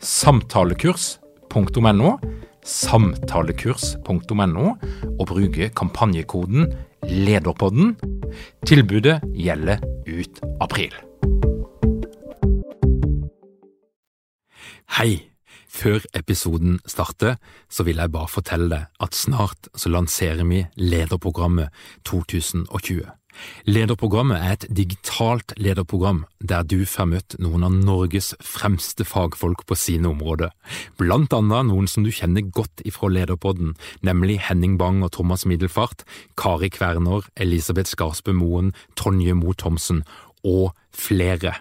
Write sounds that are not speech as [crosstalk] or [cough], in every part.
samtalekurs.no, samtalekurs.no, og bruke kampanjekoden LEDERPODDEN. Tilbudet gjelder ut april. Hei! Før episoden starter, så vil jeg bare fortelle deg at snart så lanserer vi Lederprogrammet 2020. Lederprogrammet er et digitalt lederprogram der du får møtt noen av Norges fremste fagfolk på sine områder, blant annet noen som du kjenner godt ifra Lederpodden, nemlig Henning Bang og Thomas Middelfart, Kari Kverner, Elisabeth Skarsbø Moen, Tonje Moe Thomsen og flere.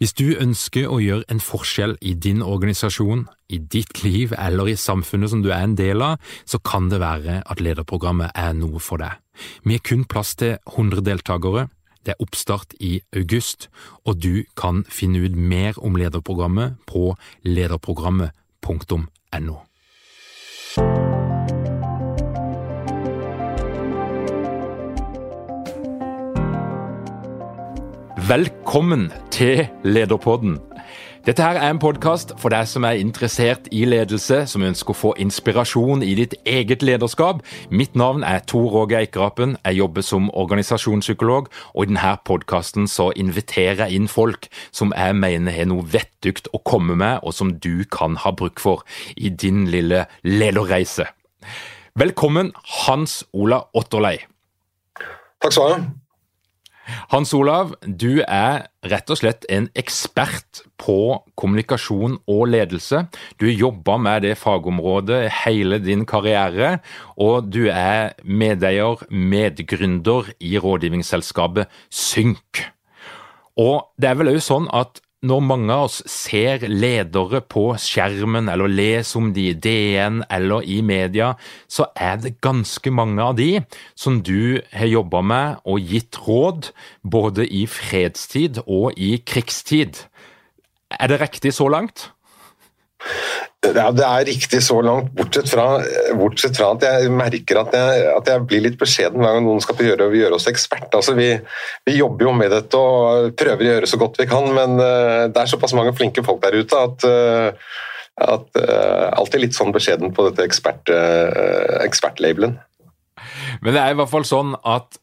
Hvis du ønsker å gjøre en forskjell i din organisasjon, i ditt liv eller i samfunnet som du er en del av, så kan det være at lederprogrammet er noe for deg. Har kun plass til 100 deltakere. Det er oppstart i august, og du kan finne ut mer om lederprogrammet på lederprogrammet.no. Velkommen til Lederpodden. Dette her er en podkast for deg som er interessert i ledelse, som ønsker å få inspirasjon i ditt eget lederskap. Mitt navn er Tor Åge Eikerapen. Jeg jobber som organisasjonspsykolog, og i denne podkasten så inviterer jeg inn folk som jeg mener har noe vettugt å komme med, og som du kan ha bruk for i din lille lederreise. Velkommen, Hans Ola Otterlei. Takk skal du ha. Hans Olav, du er rett og slett en ekspert på kommunikasjon og ledelse. Du har jobba med det fagområdet hele din karriere, og du er medeier, medgründer i rådgivningsselskapet Synk. Og det er vel òg sånn at når mange av oss ser ledere på skjermen, eller leser om de i DN eller i media, så er det ganske mange av de som du har jobba med og gitt råd, både i fredstid og i krigstid. Er det riktig så langt? Ja, Det er riktig så langt, bortsett fra, bortsett fra at jeg merker at jeg, at jeg, blir litt beskjeden hver gang noen skal gjøre, gjøre oss ekspert. Altså, vi, vi, jobber jo med dette og prøver å gjøre så godt vi kan, men uh, det er såpass mange flinke folk der ute at, uh, at uh, alltid litt sånn beskjeden på dette ekspert, ekspertlabelen. Men det er i hvert fall sånn at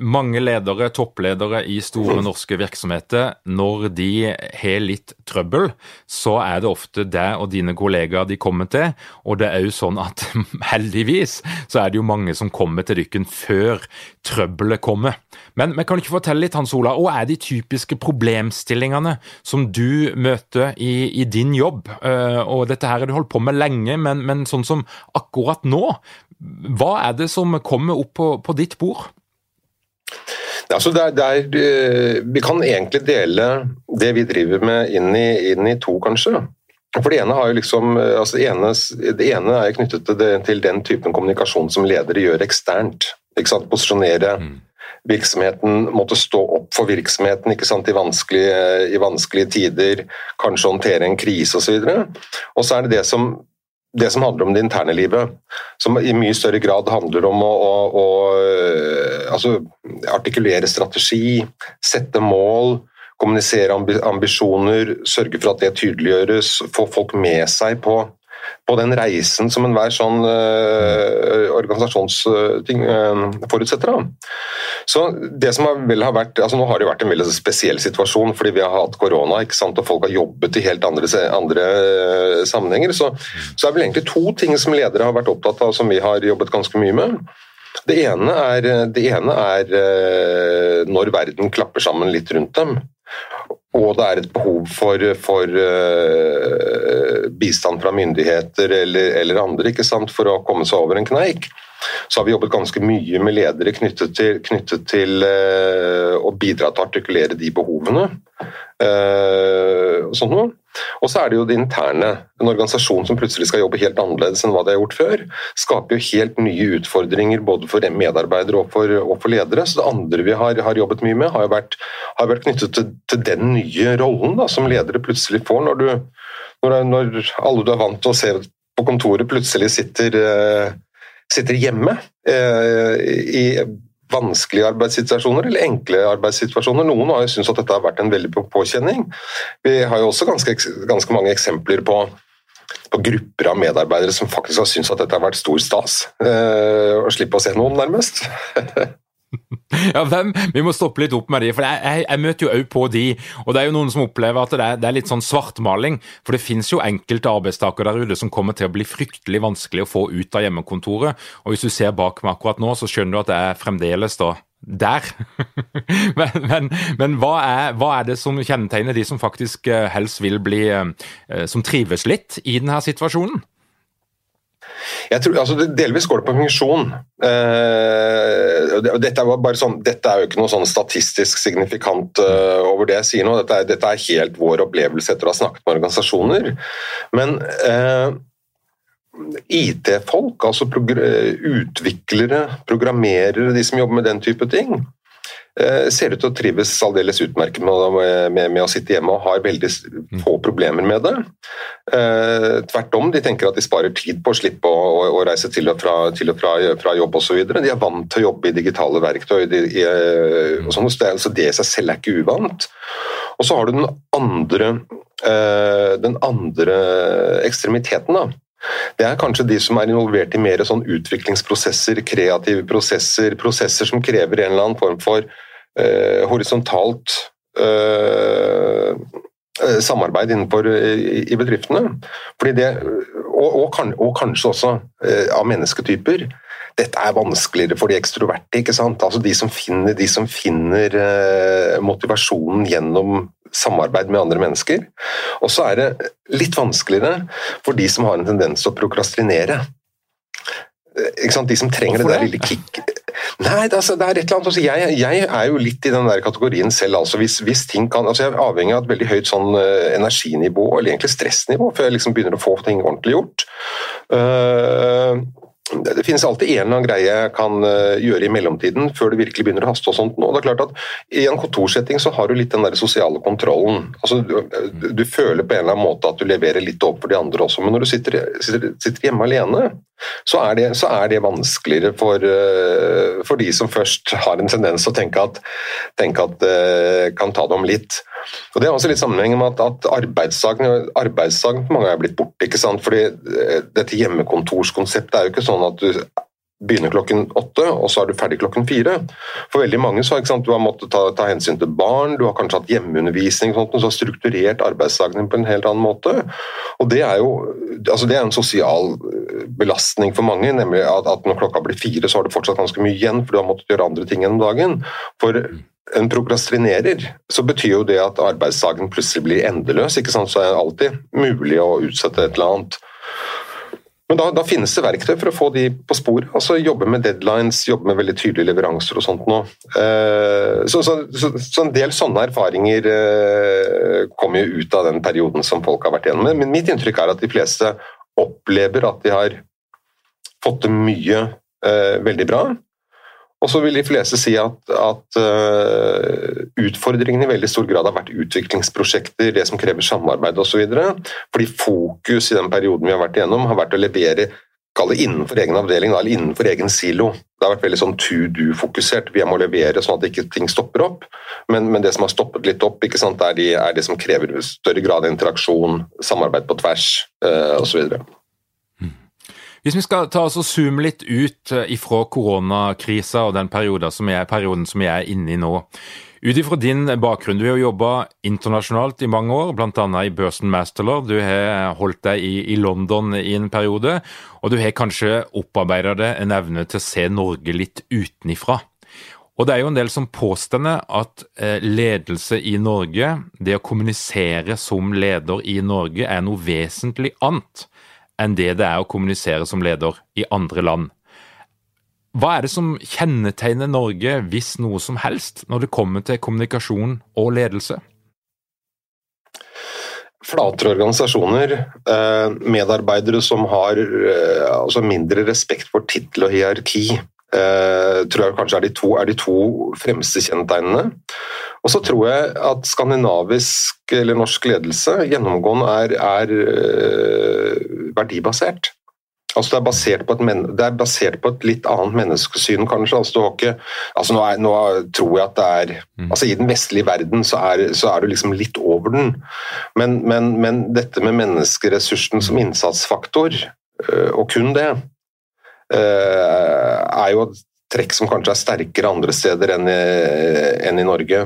mange ledere, toppledere i store norske virksomheter, når de har litt trøbbel, så er det ofte deg og dine kollegaer de kommer til. Og det er jo sånn at [laughs] heldigvis så er det jo mange som kommer til dykken før trøbbelet kommer. Men, men kan ikke fortelle litt, Hans Ola, hva er de typiske problemstillingene som du møter i, i din jobb? Uh, og dette her har du holdt på med lenge, men, men sånn som akkurat nå, hva er det som kommer opp på, på ditt bord? Altså det er, det er, eh, vi kan egentlig dele det vi driver med inn i, inn i to, kanskje. For Det ene, liksom, eh, altså det ene, det ene er knyttet til, det, til, den typen kommunikasjon som ledere gjør eksternt. Posisjonere mm. virksomheten, måtte stå opp for virksomheten i vanskelige, i, vanskelige, tider, kanskje håndtere en krise osv. Og så er det det som det som handler om det interne livet, som i mye større grad handler om å, å, å eh, altså, artikulere strategi, sette mål, kommunisere ambisjoner, sørge for at det tydeliggjøres, få folk med seg på på den reisen som enhver sånn uh, organisasjonsting uh, forutsetter. Da. Så det som har, vel har vært, altså Nå har det vært en veldig spesiell situasjon fordi vi har hatt korona ikke sant, og folk har jobbet i helt andre, andre uh, sammenhenger. Så, så er vel egentlig to ting som ledere har vært opptatt av som vi har jobbet ganske mye med. Det ene er, det ene er når verden klapper sammen litt rundt dem og det er et behov for, for uh, bistand fra myndigheter eller, eller andre for å komme seg over en kneik, så har vi jobbet ganske mye med ledere knyttet til, knyttet til uh, å bidra til å artikulere de behovene. Uh, og sånt noe. Og så er det jo det interne. En organisasjon som plutselig skal jobbe helt annerledes enn hva de har gjort før, skaper jo helt nye utfordringer både for medarbeidere og for, og for ledere. Så det andre vi har, har jobbet mye med, har jo vært, har vært knyttet til, til, den nye rollen da, som ledere plutselig får når, du, når, når, alle du er vant til å se på kontoret, plutselig sitter, uh, sitter hjemme. Uh, i vanskelige arbeidssituasjoner eller enkle arbeidssituasjoner. Noen har jo syntes at dette har vært en veldig påkjenning. Vi har jo også ganske, ganske mange eksempler på, på grupper av medarbeidere som faktisk har syntes at dette har vært stor stas. Eh, å slippe å se noen, nærmest. [laughs] Ja, hvem? Vi må stoppe litt opp med de, for jeg, jeg, jeg møter jo òg på de. Og det er jo noen som opplever at det er, det er litt sånn svartmaling. For det finnes jo enkelte arbeidstakere der ute som kommer til å bli fryktelig vanskelig å få ut av hjemmekontoret. Og hvis du ser bak meg akkurat nå, så skjønner du at det er fremdeles da der. [laughs] men, men, men hva, er, hva, er, det som kjennetegner de som faktisk eh, helst vil bli eh, Som trives litt i denne situasjonen? Jeg tror, altså, delvis går det på funksjon. Uh, dette, er sånn, dette, er jo ikke noe sånn statistisk signifikant uh, over det jeg sier nå. Dette er, dette er, helt vår opplevelse etter å ha snakket med organisasjoner. Men uh, IT-folk, altså progr utviklere, programmerere, de som jobber med den type ting, Eh, ser ut til å trives aldeles utmerket med, med, med, å sitte hjemme og har veldig få problemer med det. Eh, tvert om, de tenker at de sparer tid på å slippe å, å, å reise til og fra, til og fra, fra jobb osv. De er vant til å jobbe i digitale verktøy. De, i, og sånn, så det, det i seg selv er ikke uvant. Og så har du den andre, eh, den andre ekstremiteten. da det er kanskje de som er involvert i mer sånn utviklingsprosesser, kreative prosesser, prosesser som krever en eller annen form for eh, horisontalt eh, eh samarbeid innenfor i, i bedriftene. Det, og, og, kan, og, kanskje også eh, av mennesketyper. Dette er vanskeligere for de ekstroverte. ikke sant? Altså De som finner, de som finner eh, motivasjonen gjennom samarbeid med andre mennesker. Og så er det litt vanskeligere for de som har en tendens til å prokrastinere. De som trenger det der lille kick Nei, det, er, det er et eller annet altså, jeg, jeg, er jo litt i den der kategorien selv. altså hvis, hvis ting kan, altså Jeg er avhengig av et veldig høyt sånn uh, energinivå, eller egentlig stressnivå, før jeg liksom begynner å få ting ordentlig gjort. Uh, det finnes alltid en eller annen greie jeg kan eh, gjøre i mellomtiden, før det virkelig begynner å haste. og sånt. Og det er klart at I en kontorsetting så har du litt den der sosiale kontrollen. Altså, du, du, føler på en eller annen måte at du leverer litt opp for de andre også, men når du sitter, sitter, sitter hjemme alene, så er, det, så er det, vanskeligere for, eh, for, de som først har en tendens til å tenke at, tenke at kan ta det om litt. Og Det er også litt sammenheng med at, at arbeidsdagen, arbeidsdagen mange er blitt borte. ikke sant? Fordi eh, Dette hjemmekontorskonseptet er jo ikke sånn at du begynner klokken åtte, og så er du ferdig klokken fire. For veldig mange så har du har måttet ta, ta, hensyn til barn, du har kanskje hatt hjemmeundervisning, sånt, så har strukturert arbeidsdagen på en helt annen måte. Og Det er jo altså det er en sosial eh, belastning for mange, nemlig at, at når klokka blir fire, så har du fortsatt ganske mye igjen, for du har måttet gjøre andre ting gjennom dagen. For en prokrastinerer, så betyr jo det at arbeidsdagen plutselig blir endeløs. ikke sant? Så er det alltid mulig å utsette et eller annet. Men da, da, finnes det verktøy for å få de på sporet. altså Jobbe med deadlines, jobbe med veldig tydelige leveranser og sånt noe. Eh, så, så, så, så, en del sånne erfaringer eh, kommer jo ut av den perioden som folk har vært igjennom. Men mitt inntrykk er at de fleste opplever at de har fått det mye eh, veldig bra. Og så vil de fleste si at, at uh, utfordringene i veldig stor grad har vært utviklingsprosjekter, det som krever samarbeid osv. Fordi fokus i den perioden vi har vært igjennom, har vært å levere Kall det innenfor egen avdeling eller innenfor egen silo. Det har vært veldig sånn to do-fokusert. Vi må levere sånn at ikke ting stopper opp. Men, men, det som har stoppet litt opp, sant, er, de, er, det som krever større grad av interaksjon, samarbeid på tvers uh, osv. Hvis vi skal ta oss og zoome litt ut eh, ifra koronakrisa og den perioden som, er, perioden som vi er inne i nå. Ut ifra din bakgrunn, du har jobba internasjonalt i mange år, bl.a. i Børsen Masterlord. Du har holdt deg i, i, London i en periode, og du har kanskje opparbeida deg en evne til å se Norge litt utenifra. Og det er jo en del som påstår at eh, ledelse i Norge, det å kommunisere som leder i Norge, er noe vesentlig annet enn det det er å kommunisere som leder i andre land. Hva er det som kjennetegner Norge, hvis noe som helst, når det kommer til kommunikasjon og ledelse? Flatere organisasjoner, eh, medarbeidere som har eh, altså mindre respekt for tittel og hierarki, eh, tror jeg kanskje er de to, er de to fremste kjennetegnene. Og så tror jeg at skandinavisk eller norsk ledelse gjennomgående er, er verdibasert. Altså det, er basert på et, det er basert på et litt annet menneskesyn, kanskje. Altså ikke, altså nå, er, nå, tror jeg at det er mm. altså I den vestlige verden så er, så du liksom litt over den. Men, men, men dette med menneskeressursen som innsatsfaktor, øh, og kun det, øh, er jo et trekk som kanskje er sterkere andre steder enn i, enn i Norge.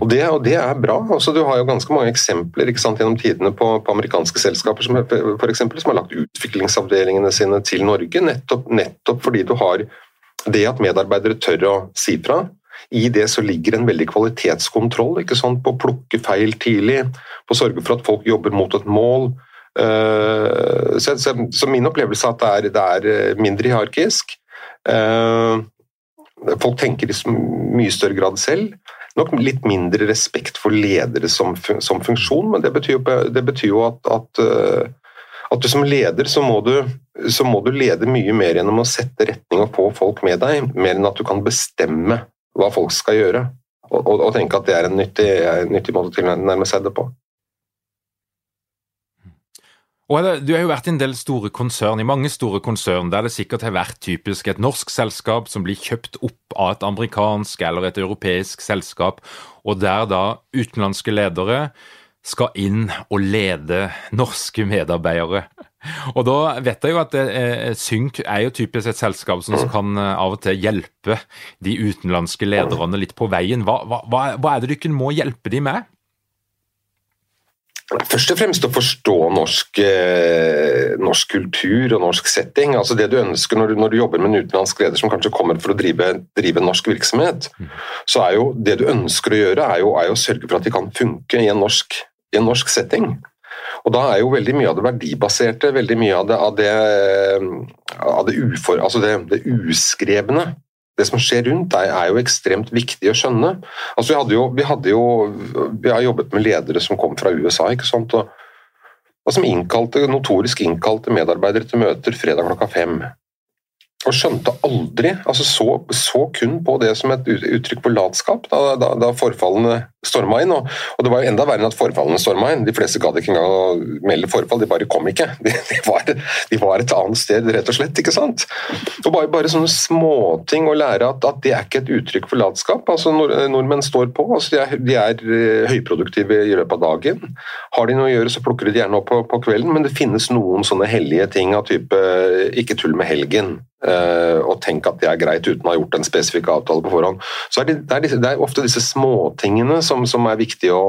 Og det, og det, er bra. Altså, du har jo ganske mange eksempler sant, gjennom tidene på, på, amerikanske selskaper som, for eksempel, som har lagt utviklingsavdelingene sine til Norge, nettopp, nettopp fordi du har det at medarbeidere tør å si fra. I det så ligger en veldig kvalitetskontroll på å plukke feil tidlig, på å sørge for at folk jobber mot et mål. Uh, så, så, så, min opplevelse er at det er, det er eh, mindre hierarkisk. Uh, folk tenker i mye større grad selv nok litt mindre respekt for ledere som, som funksjon, men det betyr, det betyr jo at, at, eh, at, du som leder så må du, så må du lede mye mer gjennom å sette retning og få folk med deg, mer enn at du kan bestemme hva folk skal gjøre. Og, og, og tenke at det er en nyttig, nyttig måte å tilnærme seg det på. Og Du har jo vært i en del store konsern, i mange store konsern der det sikkert har vært typisk et norsk selskap som blir kjøpt opp av et amerikansk eller et europeisk selskap, og der da utenlandske ledere skal inn og lede norske medarbeidere. Og da vet jeg jo at eh, Synk er jo typisk et selskap som kan eh, av og til hjelpe de utenlandske lederne litt på veien. Hva, hva, hva er det dere må hjelpe de med? Først og fremst å forstå norsk, eh, norsk, kultur og norsk setting. altså Det du ønsker når du, når du, jobber med en utenlandsk leder som kanskje kommer for å drive, drive norsk virksomhet, mm. så er jo det du ønsker å gjøre, er jo, er jo å sørge for at de kan funke i en, norsk, i en norsk setting. Og Da er jo veldig mye av det verdibaserte, veldig mye av det, av det, av det, ufor, altså det, det uskrevne det som skjer rundt deg, er jo ekstremt viktig å skjønne. Altså, vi, hadde jo, vi, hadde jo, vi har jobbet med ledere som kom fra USA, ikke sant? Og, og som innkalte, notorisk innkalte medarbeidere til møter fredag klokka fem og skjønte aldri altså så, så, kun på det som et uttrykk for latskap da, da, da forfallene storma inn. Og, og, det var jo enda verre enn at forfallene storma inn. De fleste gadd ikke engang å melde forfall, de bare kom ikke. De, de, var, de, var, et annet sted, rett og slett. ikke sant? Og Bare, bare sånne småting å lære at, at, det er ikke et uttrykk for latskap. altså nord, Nordmenn står på. altså De er, de er eh, høyproduktive i løpet av dagen. Har de noe å gjøre, så plukker de det gjerne opp på, på kvelden, men det finnes noen sånne hellige ting av type ikke tull med helgen. Uh, og tenk at det er greit uten å ha gjort en spesifikk avtale på forhånd. Så er det, det, er, disse, det er ofte disse småtingene som, som er viktige å,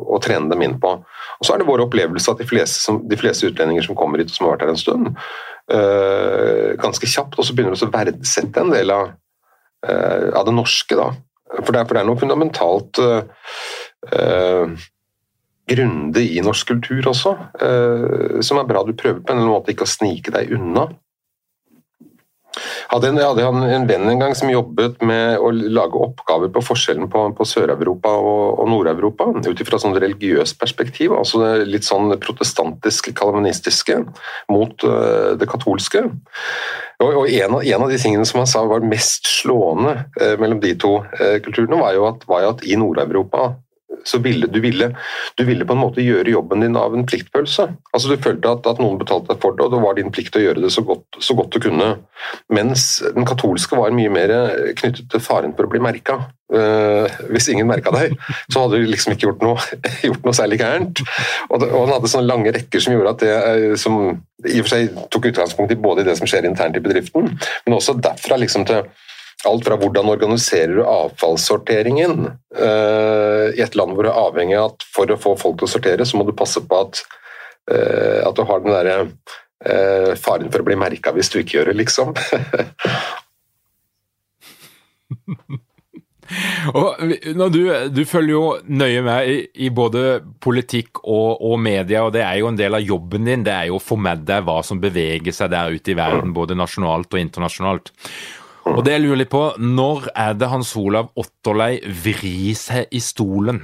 å, trene dem inn på. Og så er det vår opplevelse at de fleste, som, de fleste utlendinger som kommer hit, som har vært her en stund, øh, ganske kjapt også begynner å verdsette en del av, øh, av det norske. Da. For, det er, for det er noe fundamentalt grundig i norsk kultur også, som er bra du prøver på en eller annen måte ikke å snike deg unna. Hadde en, hadde en venn en gang som jobbet med å lage oppgaver på forskjellen på, på Sør-Europa og, og Nord-Europa, ut ifra sånn religiøst perspektiv, altså litt sånn protestantisk, kalvinistiske, mot uh, det katolske. Og, og en, av, en, av, de tingene som han sa var mest slående uh, mellom de to uh, kulturene, var jo at, var jo at i Nord-Europa så ville du, ville du ville på en måte gjøre jobben din av en pliktfølelse. Altså Du følte at, at noen betalte deg for det, og det var din plikt å gjøre det så godt, så godt, du kunne. Mens den katolske var mye mer knyttet til faren for å bli merka. Uh, hvis ingen merka deg, så hadde du liksom ikke gjort noe, [laughs] gjort noe særlig gærent. Og, og han hadde sånne lange rekker som gjorde at det eh, som i og for seg tok utgangspunkt i både det som skjer internt i bedriften, men også derfra liksom til alt fra hvordan organiserer du avfallssorteringen uh, i et land hvor du er avhengig av at for å få folk til å sortere, så må du passe på at, uh, at du har den derre uh, faren for å bli merka hvis du ikke gjør det, liksom. [laughs] Og du, du, følger jo nøye med i, i både politikk og, og, media, og det er jo en del av jobben din. Det er jo å få med deg hva som beveger seg der ute i verden, både nasjonalt og internasjonalt. Og det jeg lurer litt på, Når er det Hans Olav Otterlei vrir seg i stolen?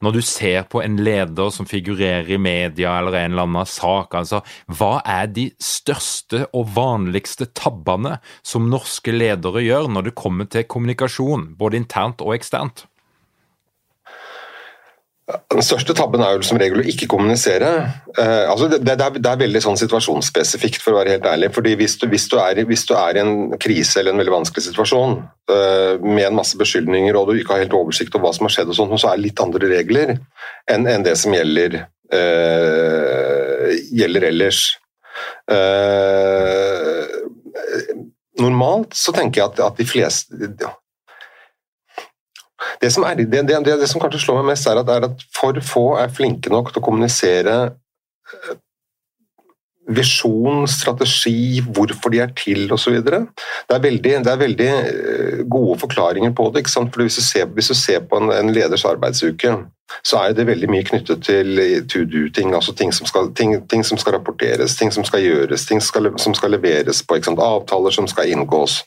Når du ser på en leder som figurerer i media eller en eller annen sak, altså, hva er de største og vanligste tabbene som norske ledere gjør når det kommer til kommunikasjon, både internt og eksternt? Den største tabben er jo som regel å ikke kommunisere. Eh, altså det, det, er, det, er, veldig sånn situasjonsspesifikt, for å være helt ærlig. fordi hvis du, hvis, du er, hvis du, er, i en krise eller en veldig vanskelig situasjon eh, med en masse beskyldninger og du ikke har helt oversikt over hva som har skjedd, og sånt, så er det litt andre regler enn, enn det som gjelder, eh, gjelder ellers. Eh, normalt så tenker jeg at, at de fleste det som, er, det, det, det som, kanskje slår meg mest, er at, er at, for få er flinke nok til å kommunisere eh, visjon, strategi, hvorfor de er til osv. Det, er det er veldig eh, gode forklaringer på det. For hvis du, ser, hvis du ser på en, en leders arbeidsuke, så er det veldig mye knyttet til to do-ting. altså ting som, skal, ting, ting som, skal, rapporteres, ting som skal gjøres, ting skal, som skal leveres på. Avtaler som skal inngås.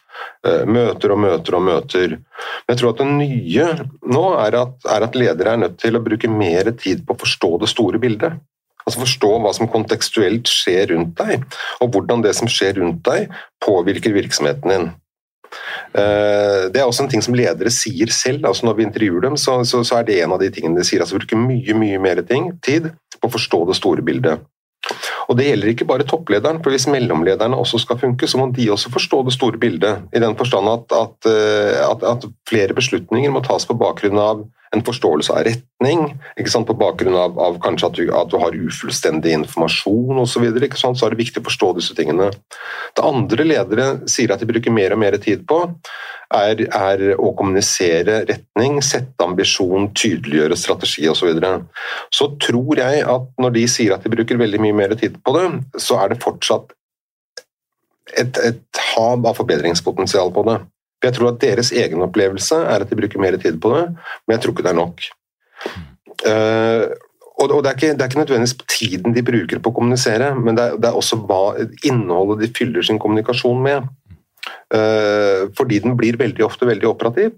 Uh, møter og møter og møter. Men jeg tror at det nye nå er at, er at ledere er nødt til å bruke mer tid på å forstå det store bildet. Altså Forstå hva som kontekstuelt skjer rundt deg, og hvordan det som skjer rundt deg, påvirker virksomheten din. Eh, det er også en ting som ledere sier selv. altså Når vi intervjuer dem, så, så, så er det en av de tingene de sier. altså Bruke mye mye mer ting, tid på å forstå det store bildet. Og Det gjelder ikke bare topplederen, for hvis mellomlederne også skal funke, så må de også forstå det store bildet. I den forstand at, at, eh, at, at flere beslutninger må tas på bakgrunn av en forståelse av retning, på bakgrunn av, av kanskje at du, at du, har ufullstendig informasjon osv. Så, videre, så er det viktig å forstå disse tingene. Det andre ledere sier at de bruker mer og mer tid på, er, er å kommunisere retning, sette ambisjon, tydeliggjøre strategi osv. Så, videre. så tror jeg at når de sier at de bruker veldig mye mer tid på det, så er det fortsatt et, et hav av forbedringspotensial på det. Jeg tror at deres egen opplevelse er at de bruker mer tid på det, men jeg tror ikke det er nok. Uh, og det er, ikke, det er, ikke, nødvendigvis tiden de bruker på å kommunisere, men det er, det er også hva innholdet de fyller sin kommunikasjon med. Uh, fordi den blir veldig ofte veldig operativ.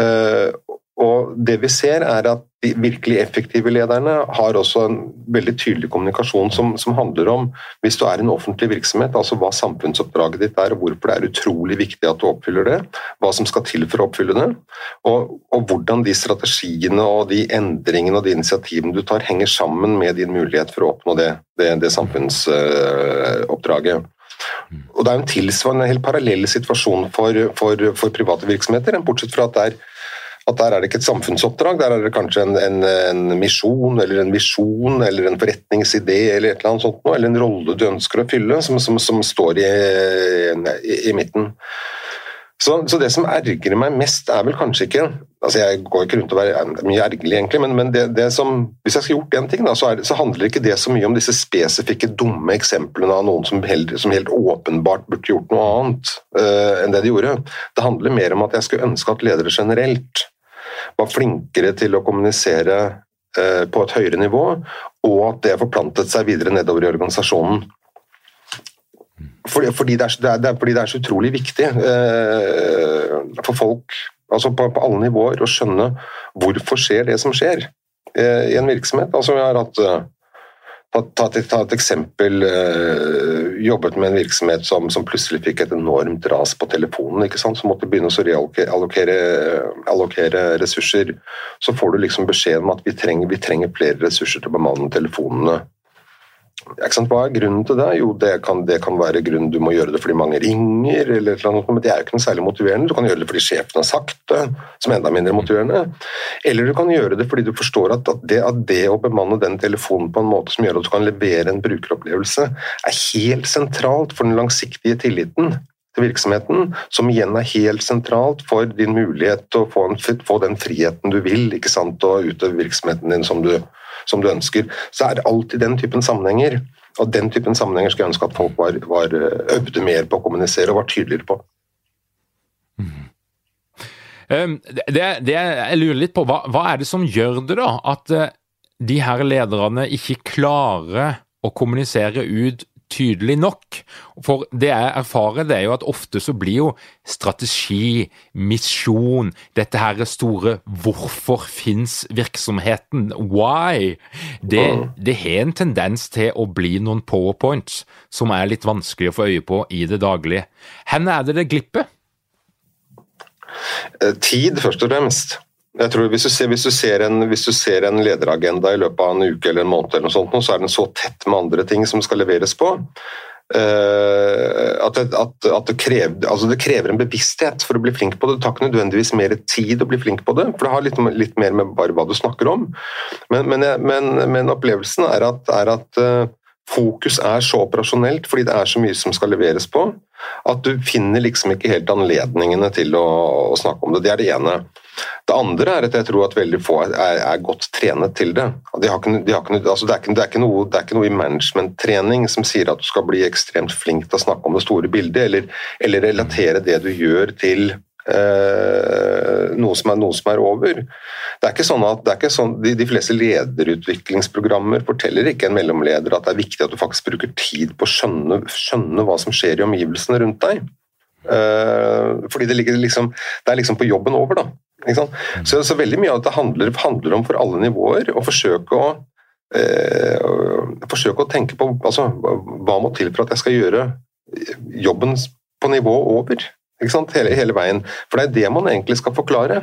Uh, og det vi ser er at De virkelig effektive lederne har også en veldig tydelig kommunikasjon som, som, handler om, hvis du er en offentlig virksomhet, altså hva samfunnsoppdraget ditt er, og hvorfor det er utrolig viktig at du oppfyller det, hva som skal til for å oppfylle det, og, og hvordan de strategiene og de endringene og de initiativene du tar, henger sammen med din mulighet for å oppnå det, det, det samfunnsoppdraget. Og Det er en tilsvarende, helt parallell situasjon for, for, for private virksomheter, bortsett fra at det er at der er det ikke et samfunnsoppdrag, der er det kanskje en, en, en misjon eller en visjon eller en forretningsidé eller et eller annet sånt, eller en rolle du ønsker å fylle, som, som, som står i, i, i midten. Så, så, det som ergrer meg mest, er vel kanskje ikke altså Jeg går ikke rundt og er mye ergerlig, egentlig, men, men det, det, som, hvis jeg skulle gjort én ting, da, så, er, så, handler ikke det så mye om disse spesifikke, dumme eksemplene av noen som helt, som helt åpenbart burde gjort noe annet uh, enn det de gjorde. Det handler mer om at jeg skulle ønske at ledere generelt var flinkere til å kommunisere eh, på et høyere nivå, og at det forplantet seg videre nedover i organisasjonen. Fordi, fordi, det, er, det, er, fordi det, er, så utrolig viktig eh, for folk altså på, på, alle nivåer å skjønne hvorfor skjer det som skjer eh, i en virksomhet. Altså, vi har hatt eh, Ta, ta, ta, et eksempel. Øh, jobbet med en virksomhet som, som, plutselig fikk et enormt ras på telefonen. ikke sant? Som måtte begynne å reallokere allokere ressurser. Så får du liksom beskjed om at vi trenger, vi trenger flere ressurser til å bemanne telefonene. Hva er grunnen til det? Jo, det kan, det kan, være grunnen du må gjøre det fordi mange ringer, eller noe, men det er jo ikke noe særlig motiverende. Du kan gjøre det fordi sjefen har sagt det, som er enda mindre motiverende. Eller du kan gjøre det fordi du forstår at, det, at det å bemanne den telefonen på en måte som gjør at du kan levere en brukeropplevelse, er helt sentralt for den langsiktige tilliten til virksomheten, som igjen er helt sentralt for din mulighet til å få, en, få den friheten du vil ikke sant, og utøve virksomheten din som du, som du ønsker. Så er det alltid den typen sammenhenger. Og den typen sammenhenger skulle jeg ønske at folk var, var øvde mer på å kommunisere og var tydeligere på. Mm. Det, det, jeg lurer litt på, hva, hva, er det som gjør det, da? At uh, de her lederne ikke klarer å kommunisere ut tydelig nok. For det jeg erfarer, det er jo at ofte så blir jo strategi, misjon, dette her store 'hvorfor fins virksomheten', 'why', det, det har en tendens til å bli noen powerpoints som er litt vanskelig å få øye på i det daglige. Hvor er det det glipper? Eh, tid, først og fremst. Jeg tror hvis du, ser, hvis, du en, hvis du, ser, en, lederagenda i løpet av en uke eller en måned, eller noe sånt, så er den så tett med andre ting som skal leveres på. Uh, at, det, at, at det, krever, altså det, krever, en bevissthet for å bli flink på det. Det tar ikke nødvendigvis mer tid å bli flink på det, for det har litt, litt mer med bare hva du snakker om. Men, men, men, men opplevelsen er at, er at uh, fokus er så operasjonelt fordi det er så mye som skal leveres på, at du finner liksom ikke helt anledningene til å, å snakke om det. Det er det ene. Det andre er at jeg tror at veldig få er, er godt trenet til det. Det, er ikke, noe, i managementtrening som sier at du skal bli ekstremt flink til å snakke om det store bildet, eller, eller relatere det du gjør til noe, som er, noe som er over. Det er ikke sånn at ikke sånn, de, de, fleste lederutviklingsprogrammer forteller ikke en mellomleder at det er viktig at du faktisk bruker tid på å skjønne, skjønne hva som skjer i omgivelsene rundt deg. Uh, fordi det, liksom, det, er liksom på jobben over, da. Så, så, veldig mye av det handler, handler, om for alle nivåer å forsøke å uh, forsøke å tenke på altså, hva må til for at jeg skal gjøre jobben på nivå over. Hele, hele, veien. For det er det man egentlig skal forklare.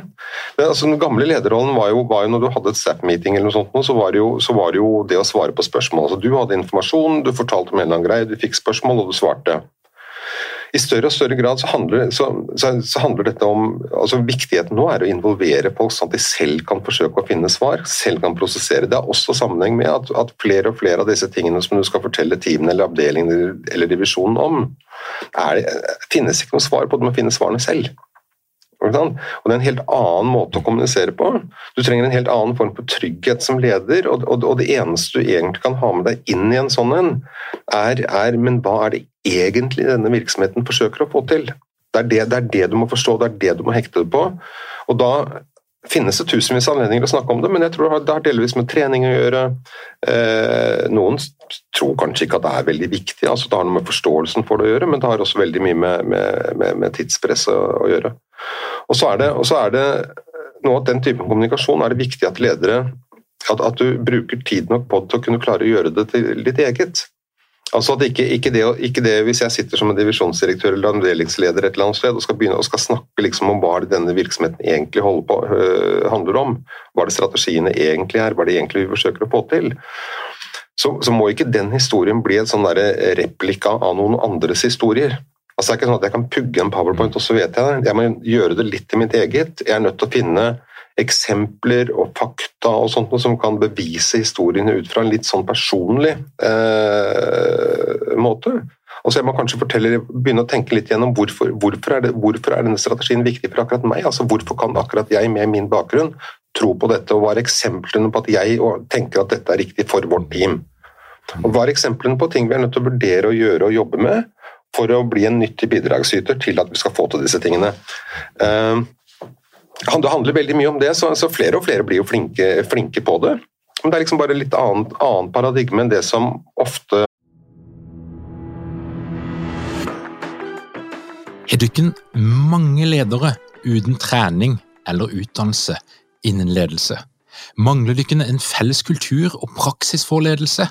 Det, altså, den gamle lederrollen var jo, var jo, når du hadde et staff-meeting, eller noe sånt, så var, jo, så var, det jo det å svare på spørsmål. Altså, du hadde informasjon, du fortalte om en eller annen greie, du fikk spørsmål, og du svarte i større og større grad så handler, så, så, så handler, dette om altså Viktigheten nå er å involvere folk sånn at de selv kan forsøke å finne svar, selv kan prosessere. Det har også sammenheng med at, at flere og flere av disse tingene som du skal fortelle teamene eller avdelingen eller divisjonen om, er, finnes ikke noe svar på, du må finne svarene selv. Og det er en helt annen måte å kommunisere på. Du trenger en helt annen form for trygghet som leder, og, det eneste du egentlig kan ha med deg inn i en sånn en, er, er, men hva er det egentlig denne virksomheten forsøker å få til? Det er det, det er det, du må forstå, det er det du må hekte det på. Og da finnes det tusenvis av anledninger å snakke om det, men jeg tror det har delvis med trening å gjøre. Eh, noen tror kanskje ikke at det er veldig viktig, altså det har noe med forståelsen for det å gjøre, men det har også veldig mye med, med, med, med tidspresset å gjøre. Og så er det, så er det noe at den typen kommunikasjon er det viktig at ledere at, at, du bruker tid nok på det til å kunne klare å gjøre det til ditt eget. Altså at ikke, ikke, det, ikke, det, Hvis jeg sitter som en divisjonsdirektør eller avdelingsleder et eller annet sted og skal begynne og skal snakke liksom om hva denne virksomheten egentlig på, øh, handler om, hva det strategiene egentlig er, hva det egentlig vi forsøker å få til, så, så må ikke den historien bli en sånn replika av noen andres historier. Altså Det er ikke sånn at jeg kan pugge en powerpoint, og så vet jeg det. Jeg må gjøre det litt til mitt eget. Jeg er nødt til å finne eksempler og fakta og sånt som kan bevise historiene ut fra en litt sånn personlig eh, måte. Og så jeg må kanskje fortelle, begynne å tenke litt gjennom hvorfor, hvorfor, er det, hvorfor, er denne strategien viktig for akkurat meg. Altså Hvorfor kan akkurat jeg med min bakgrunn tro på dette, og hva er eksemplene på at jeg tenker at dette er riktig for vårt team? Og Hva er eksemplene på ting vi er nødt til å vurdere å gjøre og jobbe med for å bli en nyttig bidragsyter til at vi skal få til disse tingene? Uh, det handler veldig mye om det, så, flere og flere blir jo flinke, flinke, på det. Men det er liksom bare litt annet, annet paradigme enn det som ofte Har ikke mange ledere uten trening eller utdannelse innen ledelse? Mangler dere en felles kultur og praksis for ledelse?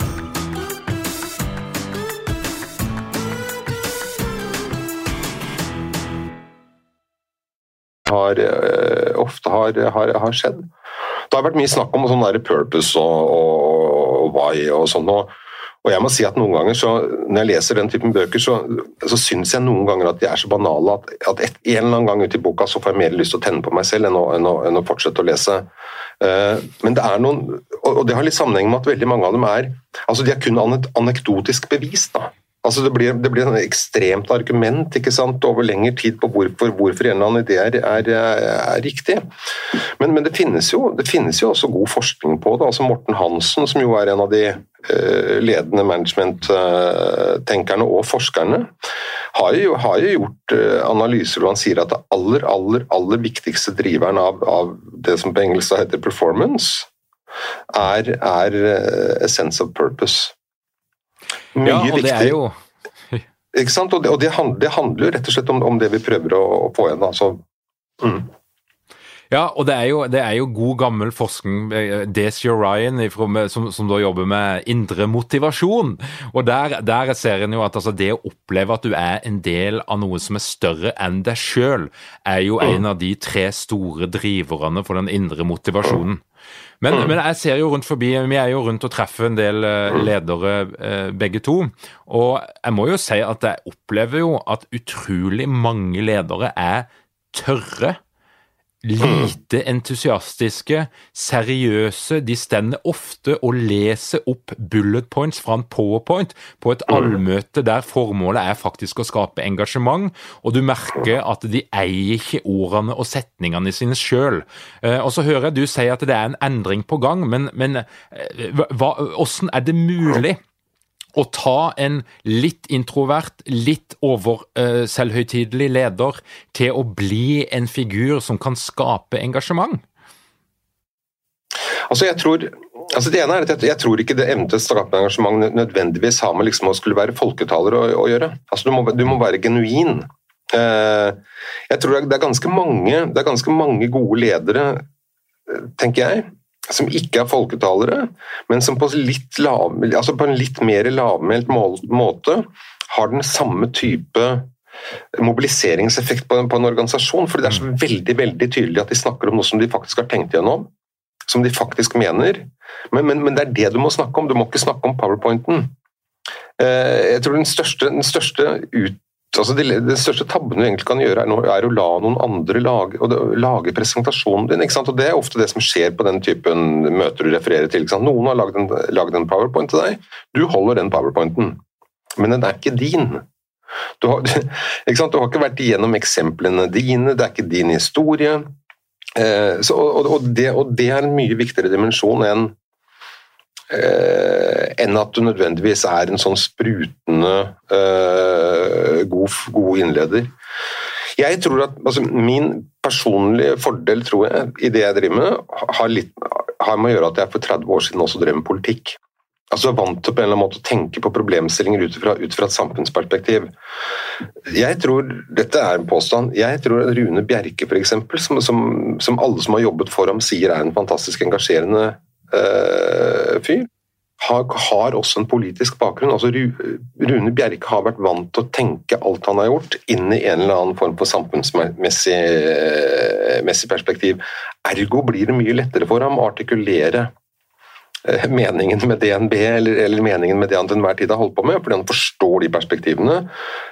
har, eh, ofte har, har, har, skjedd. Det har vært mye snakk om sånn purpose og, og, why og sånn. Og, og, jeg må si at noen ganger, så, Når jeg leser den typen bøker, så, så syns jeg noen ganger at de er så banale at, at et, en eller annen gang ute i boka så får jeg mer lyst til å tenne på meg selv enn å, enn å, enn å fortsette å lese. Uh, men det er noen, og det har litt sammenheng med at veldig mange av dem er altså de er kun anekdotisk bevis. da Altså det blir, det blir et ekstremt argument ikke sant, over lengre tid på hvorfor, hvorfor en eller annen idé er, er, er riktig. Men, men det, finnes jo, det, finnes jo, også god forskning på det. altså Morten Hansen, som jo er en av de uh, ledende management-tenkerne og forskerne, har jo, har jo gjort uh, analyser hvor han sier at det aller, aller, aller viktigste driveren av, av det som på engelsk heter performance, er, er a sense of purpose. Mye ja, og viktig. Det er jo... Ikke sant? Og, det, og det, handler, det, handler, jo rett og slett om, om det vi prøver å, å få igjen. Altså. Mm. Ja, og det er, jo, det er, jo, god gammel forskning. Daisy Desi Ryan som, som, da jobber med indre motivasjon. Og Der, der ser en jo at altså, det å oppleve at du er en del av noe som er større enn deg sjøl, er jo en av de tre store driverne for den indre motivasjonen. Men, men, jeg ser jo rundt forbi, vi er jo rundt og treffer en del eh, ledere eh, begge to. Og jeg må jo si at jeg opplever jo at utrolig mange ledere er tørre lite entusiastiske, seriøse. De stender ofte og leser opp bullet points fra en powerpoint på et allmøte der formålet er faktisk å skape engasjement, og du merker at de eier ikke ordene og setningene sine sjøl. Eh, og så hører jeg du si at det er en endring på gang, men, men eh, hva, hvordan er det mulig? Å ta en litt introvert, litt overselvhøytidelig uh, leder til å bli en figur som kan skape engasjement? Altså, jeg tror altså det ene er at jeg, jeg tror ikke det evnen til å skape engasjement nødvendigvis har med liksom å skulle være folketaler å, å gjøre. Altså, du, må, du må være genuin. Uh, jeg tror det er, ganske mange, det er ganske mange gode ledere, eh, tenker jeg, som ikke er folketalere, men som på, lav, altså på en litt mer lavmælt måte har den samme type mobiliseringseffekt på en, på en, organisasjon. fordi det er så mm. veldig veldig tydelig at de snakker om noe som de faktisk har tenkt gjennom. Som de faktisk mener. Men, men, men det er det du må snakke om, du må ikke snakke om powerpointen. Eh, jeg tror den største, den største ut, altså det, det, største tabben du egentlig kan gjøre, er, er å la noen andre lage, lage presentasjonen din. Og Det er ofte det som skjer på den typen møter du refererer til. Noen har laget en, lagd en, powerpoint til deg, du holder den powerpointen, men den er ikke din. Du har, [laughs] ikke du har ikke vært igjennom eksemplene dine, det er ikke din historie. Eh, så, og, og, det, og, det, er en mye viktigere dimensjon enn enn at du nødvendigvis er en sånn sprutende eh, god, god, innleder. Jeg tror at altså, Min personlige fordel tror jeg, i det jeg driver med, har, litt, har med å gjøre at jeg for 30 år siden også drev med politikk. Altså er vant til på en eller annen måte å tenke på problemstillinger ut fra, ut fra et samfunnsperspektiv. Jeg tror, Dette er en påstand. Jeg tror at Rune Bjerke, f.eks., som, som, som alle som har jobbet for ham, sier er en fantastisk engasjerende uh, fyr har, har, også en politisk bakgrunn. Altså, Rune Bjerke har vært vant til å tenke alt han har gjort, inn i en eller annen form for samfunnsmessig perspektiv. Ergo blir det mye lettere for ham å artikulere Eh, meningen med DNB eller, eller, meningen med det han til enhver tid har holdt på med, fordi han forstår de perspektivene.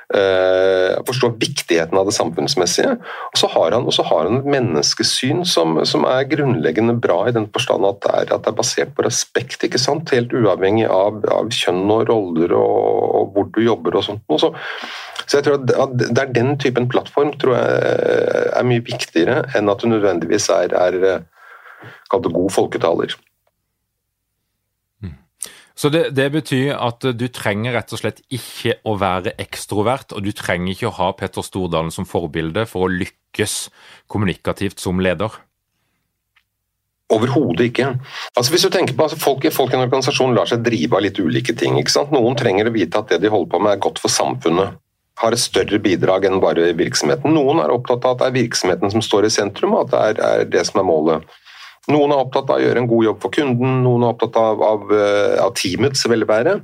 Uh, forstår viktigheten av det samfunnsmessige. Og så har han, har han et menneskesyn som, som, er grunnleggende bra i den forstand at det er, at det er basert på respekt, ikke sant? helt uavhengig av, av kjønn og roller og, og, hvor du jobber og sånt. Og så, så jeg tror at det er den typen plattform tror jeg er mye viktigere enn at du nødvendigvis er, er god folketaler. Så det, det, betyr at du trenger rett og slett ikke å være ekstrovert, og du trenger ikke å ha Petter Stordalen som forbilde for å lykkes kommunikativt som leder? Overhodet ikke. Altså hvis du tenker på, altså folk, folk, i en organisasjon lar seg drive av litt ulike ting. ikke sant? Noen trenger å vite at det de holder på med er godt for samfunnet. Har et større bidrag enn bare virksomheten. Noen er opptatt av at det er virksomheten som står i sentrum, og at det er, er det som er målet. Noen er opptatt av å gjøre en god jobb for kunden, noen er opptatt av, av, eh, av teamets velvære.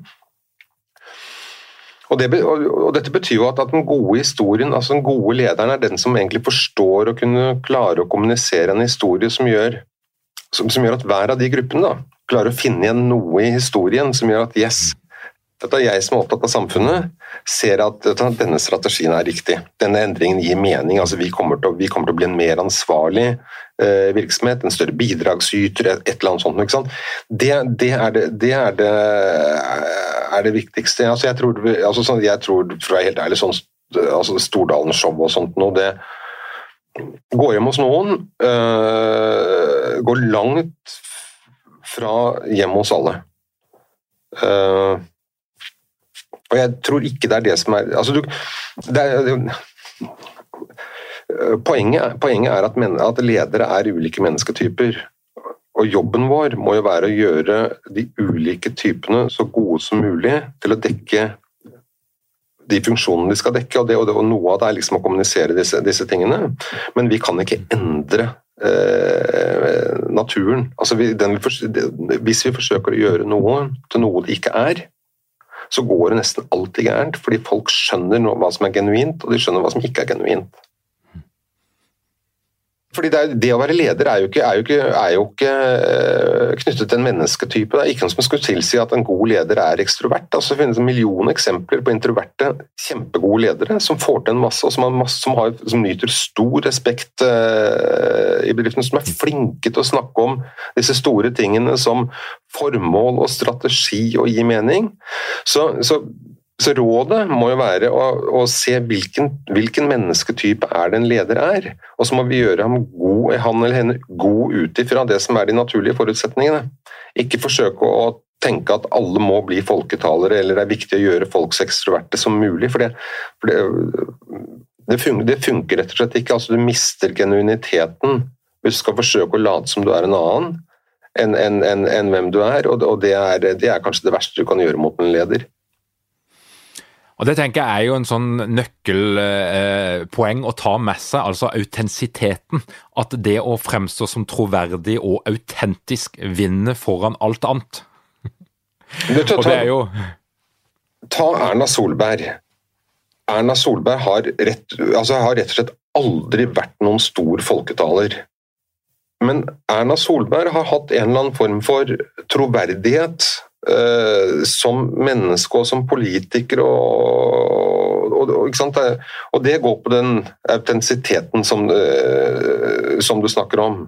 Og, det, og, Dette betyr jo at, at, den gode historien, altså den gode lederen, er den som egentlig forstår å kunne klare å kommunisere en historie som gjør, som, som gjør at hver av de gruppene da, klarer å finne igjen noe i historien som gjør at yes, dette er jeg som er opptatt av samfunnet, ser at denne strategien er riktig. Denne endringen gir mening. altså Vi kommer til, vi kommer til å bli en mer ansvarlig eh, virksomhet, en større bidragsyter, et, et eller annet sånt. Det, det, er, det, det er, er det viktigste. Altså, jeg tror, altså, sånn, jeg tror, for å være helt ærlig, sånn, altså, Stordalen-show og sånt noe, det går hjem hos noen, øh, går langt fra hjemme hos alle. Uh, og jeg tror ikke det er det som er altså du, det er, poenget, poenget, er at, men, at ledere er ulike mennesketyper. Og jobben vår må jo være å gjøre de ulike typene så gode som mulig til å dekke de funksjonene de skal dekke, og, det, og, det, og noe av det er liksom å kommunisere disse, disse tingene. Men vi kan ikke endre eh, naturen. Altså vi, den, hvis vi forsøker å gjøre noe til noe det ikke er, så går det nesten alltid gærent, fordi folk skjønner hva som er genuint, og de skjønner hva som ikke er genuint. Fordi det, er, det, å være leder er jo ikke, er jo ikke, er jo ikke eh, knyttet til en mennesketype. Det er ikke noe som skulle tilsi at en god leder er ekstrovert. Altså, det finnes en million eksempler på introverte, kjempegode ledere som får til en masse, og som, masse, som, har, som nyter stor respekt uh, i bedriften. Som er flinke til å snakke om disse store tingene som formål og strategi og gi mening. Så, så så rådet må jo være å, å se hvilken, hvilken, mennesketype er det en leder er, og så må vi gjøre god, han eller henne god ut ifra det som er de naturlige forutsetningene. Ikke forsøke å tenke at alle må bli folketalere, eller det er viktig å gjøre folk så ekstroverte som mulig. for det, for det, det, funker, det funker, rett og slett ikke. altså Du mister genuiniteten hvis du skal forsøke å late som du er en annen enn en, en, en hvem du er, og, og er, det er kanskje det verste du kan gjøre mot en leder. Og Det tenker jeg er jo en sånn nøkkelpoeng eh, å ta med seg, altså autentisiteten. At det å fremstå som troverdig og autentisk vinner foran alt annet. Du, ta, og det er jo Ta Erna Solberg. Erna Solberg har rett, altså har rett og slett aldri vært noen stor folketaler. Men Erna Solberg har hatt en eller annen form for troverdighet som menneske og som politiker. Og, og, og, og, det går på den autentisiteten som, uh, som, du snakker om.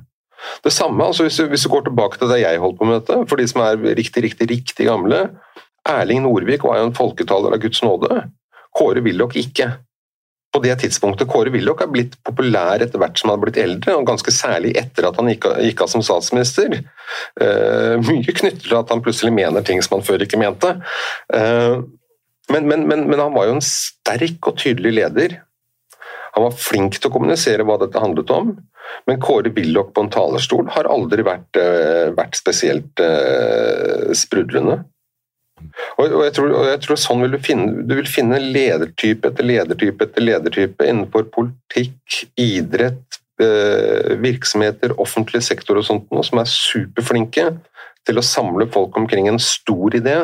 Det samme, altså hvis, du, hvis, du, går tilbake til det jeg holdt på med dette, for de som er riktig, riktig, riktig gamle Erling Norvik var jo en folketaler av Guds nåde. Kåre Willoch ikke på det tidspunktet Kåre Willoch er blitt populær etter hvert som han har blitt eldre, og ganske særlig etter at han gikk, av som statsminister. Uh, mye knyttet til at han plutselig mener ting som han før ikke mente. Uh, men, men, men, men, han var jo en sterk og tydelig leder. Han var flink til å kommunisere hva dette handlet om, men Kåre Willoch på en talerstol har aldri vært, uh, vært spesielt sprudlende. Og, jeg tror, jeg tror, sånn vil du finne Du vil finne ledertype etter ledertype etter ledertype innenfor politikk, idrett, eh, virksomheter, offentlig sektor og sånt noe, som er superflinke til å samle folk omkring en stor idé,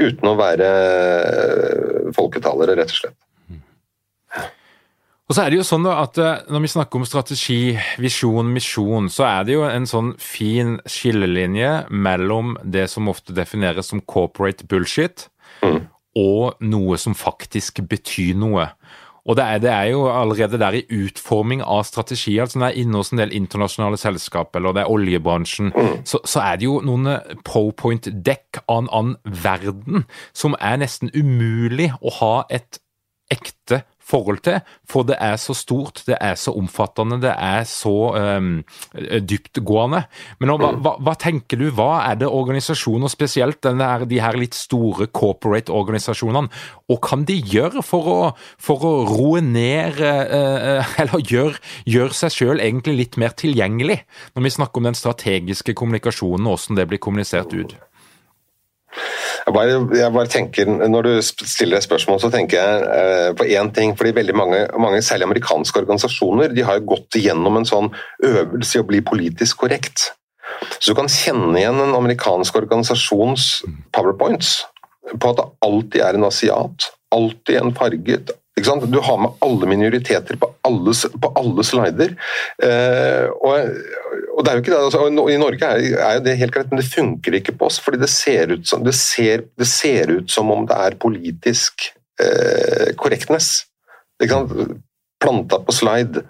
uten å være eh, folketalere, rett og slett. Og så er det jo sånn at eh, Når vi snakker om strategi, visjon, misjon, så er det jo en sånn fin skillelinje mellom det som ofte defineres som corporate bullshit, mm. og noe som faktisk betyr noe. Og det er, det er, jo allerede der i utforming av strategi, altså når det er inne hos en del internasjonale selskap, eller det er oljebransjen, mm. så, så, er det jo noen ProPoint-dekk av en annen verden som er nesten umulig å ha et ekte forhold til, for det er så stort, det er så omfattende, det er så um, dyptgående. Men nå, hva, hva, hva, tenker du, hva er det organisasjoner, spesielt denne, de her litt store corporate organisasjonene, og kan de gjøre for å, for å roe ned, uh, eller gjøre gjør seg sjøl egentlig litt mer tilgjengelig, når vi snakker om den strategiske kommunikasjonen og hvordan det blir kommunisert ut? Jeg bare, jeg bare, tenker, Når du stiller et spørsmål, så tenker jeg eh, på én ting. fordi veldig mange, mange, særlig amerikanske organisasjoner, de har jo gått igjennom en sånn øvelse i å bli politisk korrekt. Så du kan kjenne igjen en amerikansk organisasjons powerpoints på at det alltid er en asiat, alltid en farget, du har med alle minoriteter på alle, på alle slider. Eh, og, og, det er jo ikke det, altså, I Norge er, er, det helt greit, men det funker ikke på oss. fordi det ser ut som, det ser, det ser ut som om det er politisk eh. Planta på slide.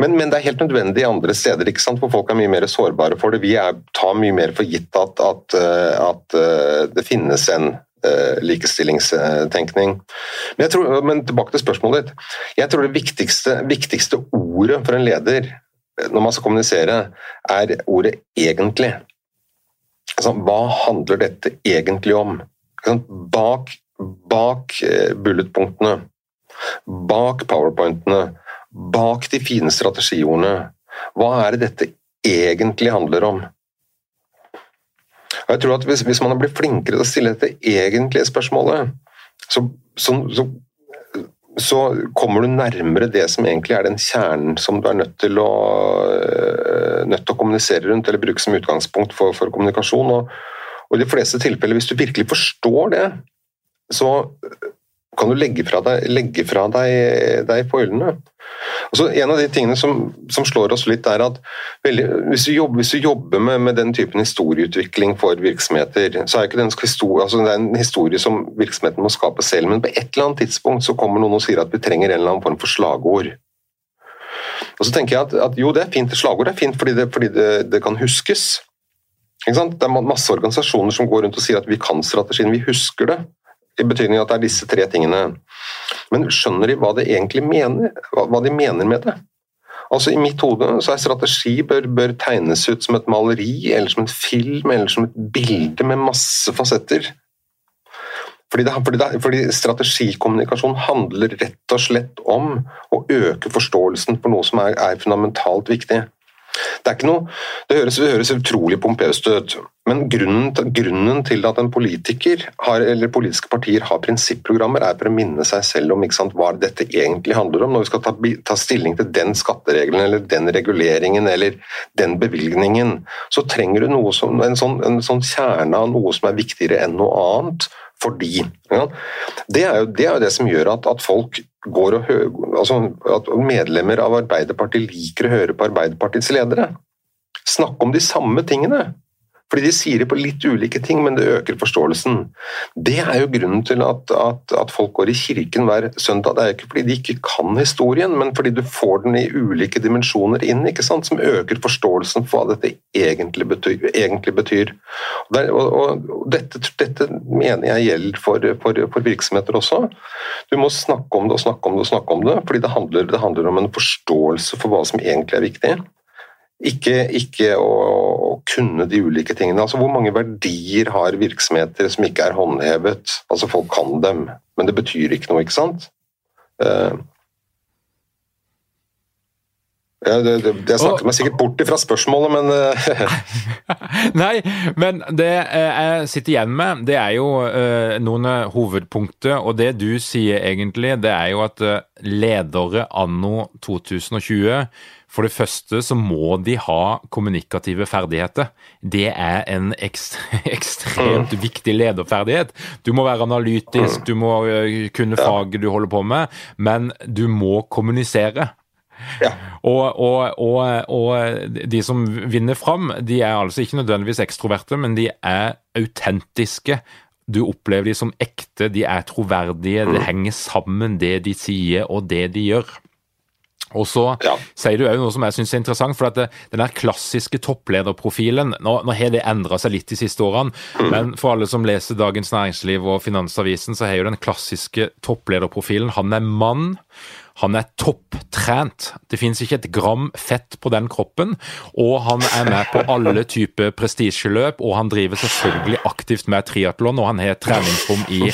Men, men, det er helt nødvendig andre steder, ikke sant? for folk er mye mer sårbare for det. Vi er, tar mye mer for gitt at, at, eh, at eh, det finnes en uh, likestillingstenkning. Men, tror, men, tilbake til spørsmålet ditt. Jeg tror det viktigste, viktigste ordet for en leder når man skal kommunisere, er ordet 'egentlig'. Altså, hva handler dette egentlig om? Bak, bak eh, bulletpunktene, bak powerpointene, bak de fine strategiordene, hva er det dette egentlig handler om? Og jeg tror at hvis, hvis man blir flinkere til å stille dette egentlige spørsmålet, så, så, så, så, kommer du nærmere det som egentlig er den kjernen som du er nødt til å, øh, nødt til å kommunisere rundt, eller bruke som utgangspunkt for, for kommunikasjon. Og, og, I de fleste tilfeller, hvis du virkelig forstår det, så kan du legge fra deg, legge fra deg, deg foilene. Altså, en av de tingene som, som, slår oss litt, er at veldig, hvis, du jobber, hvis du jobber med, med, den typen historieutvikling for virksomheter, så er historie, altså det er en historie som virksomheten må skape selv, men på et eller annet tidspunkt så kommer noen og sier at vi trenger en eller annen form for slagord. Og så tenker jeg at, at jo, det er fint, slagord er fint fordi det, fordi det, det kan huskes. Det er masse organisasjoner som går rundt og sier at vi kan strategien, vi husker det i betydning at det er disse tre tingene. Men skjønner de hva de egentlig mener, hva de mener med det? Altså I mitt hode så er strategi bør, bør, tegnes ut som et maleri, eller som en film, eller som et bilde med masse fasetter. Fordi, det, fordi, det, fordi strategikommunikasjon handler rett og slett om å øke forståelsen for noe som er, er fundamentalt viktig. Det, noe, det, høres, det høres, utrolig pompøst ut, men grunnen grunnen til, at en politiker har, eller politiske partier har prinsipprogrammer, er for å minne seg selv om sant, hva dette egentlig handler om. Når vi skal ta, ta, stilling til den skatteregelen eller den reguleringen eller den bevilgningen, så trenger du som, en, sånn, en sånn kjerne av noe som er viktigere enn noe annet. Fordi ja, det, er jo, det, er jo, det som gjør at, at folk går og hører, altså at medlemmer av Arbeiderpartiet liker å høre på Arbeiderpartiets ledere. Snakke om de samme tingene. Fordi de sier det på litt ulike ting, men det øker forståelsen. Det er jo grunnen til at, at, at, folk går i kirken hver søndag. Det er jo ikke fordi de ikke kan historien, men fordi du får den i ulike dimensjoner inn, som øker forståelsen for hva dette egentlig betyr. Egentlig betyr. Og, der, og, og dette, dette, mener jeg gjelder for, for, for, virksomheter også. Du må snakke om det og snakke om det og snakke om det, fordi det handler, det handler om en forståelse for hva som egentlig er viktig. Ikke, ikke å, å, kunne de ulike tingene. Altså, Hvor mange verdier har virksomheter som ikke er håndhevet? Altså Folk kan dem, men det betyr ikke noe, ikke sant? Uh, ja, det, det, jeg snakket meg sikkert bort fra spørsmålet, men uh, [laughs] Nei, men det jeg sitter igjen med, det er jo noen hovedpunkter. Og det du sier egentlig, det er jo at ledere anno 2020 for det første så må de ha kommunikative ferdigheter. Det er en [laughs] ekstremt mm. viktig lederferdighet. Du må være analytisk, mm. du må øh, kunne faget du holder på med, men du må kommunisere. Ja. Og, og, og, og, de som vinner fram, de er altså ikke nødvendigvis ekstroverte, men de er autentiske. Du opplever de som ekte, de er troverdige, det mm. henger sammen det de sier og det de gjør. Og så ja. sier du òg noe som jeg syns er interessant. for at det, Den der klassiske topplederprofilen Nå, nå har det endra seg litt de siste årene, mm. men for alle som leser Dagens Næringsliv og Finansavisen, så har jo den klassiske topplederprofilen Han er mann. Han er topptrent. Det finnes ikke et gram fett på den kroppen. Og han er med på alle typer prestisjeløp, og han driver selvfølgelig aktivt med triatlon, og han har treningsrom i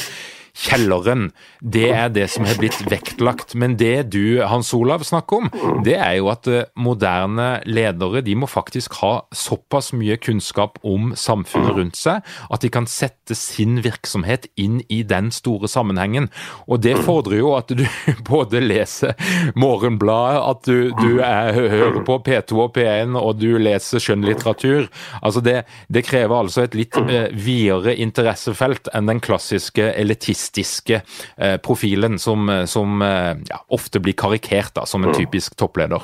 kjelleren. Det er det som har blitt vektlagt. Men det du, Hans Olav, snakker om, det er jo at moderne ledere de må faktisk ha såpass mye kunnskap om samfunnet rundt seg at de kan sette sin virksomhet inn i den store sammenhengen. Og det fordrer jo at du [laughs] både leser Morgenbladet, at du, du er, hører på P2 og P1 og du leser skjønnlitteratur. Altså det, det krever altså et litt eh, videre interessefelt enn den klassiske elitistiske eh, profilen som, som eh, ja, ofte blir karikert da, som en typisk toppleder.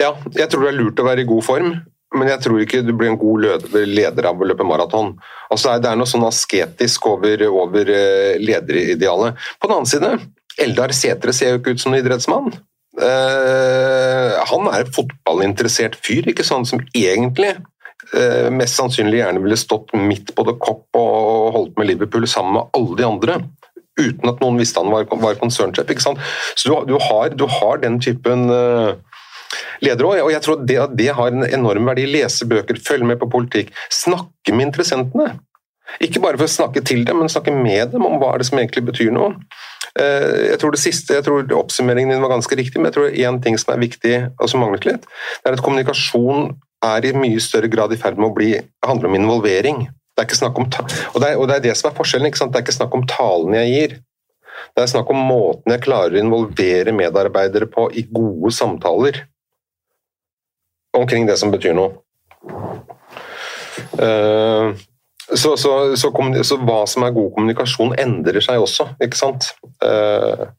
Ja, jeg tror det er lurt å være i god form, men jeg tror ikke du blir en god leder av å løpe maraton. Altså, det er noe sånn asketisk over, over eh, lederidealet. På den annen side, Eldar Sætre ser jo ikke ut som en idrettsmann. Uh, han er en fotballinteressert fyr, ikke sant, som egentlig mest sannsynlig gjerne ville stått midt på det kopp og holdt med Liverpool sammen med alle de andre. Uten at noen visste han var, var konsernsjef. Så du, du, har, du, har, den typen uh, ledere òg. Og jeg tror det, det har en enorm verdi. Lese bøker, følge med på politikk, snakke med interessentene. Ikke bare for å snakke til dem, men snakke med dem om hva er det som egentlig betyr noe. Eh, jeg tror det siste, jeg tror Oppsummeringen din var ganske riktig, men jeg tror én ting som er viktig, og som manglet litt, det er at kommunikasjon er i mye større grad i ferd med å bli, handle om involvering. Det er ikke snakk om, og det er, og det er det som er forskjellen. Det er ikke snakk om talen jeg gir. Det er snakk om måten jeg klarer å involvere medarbeidere på i gode samtaler omkring det som betyr noe. Uh, så, så, så, så, hva som er god kommunikasjon, endrer seg også, ikke sant. Uh,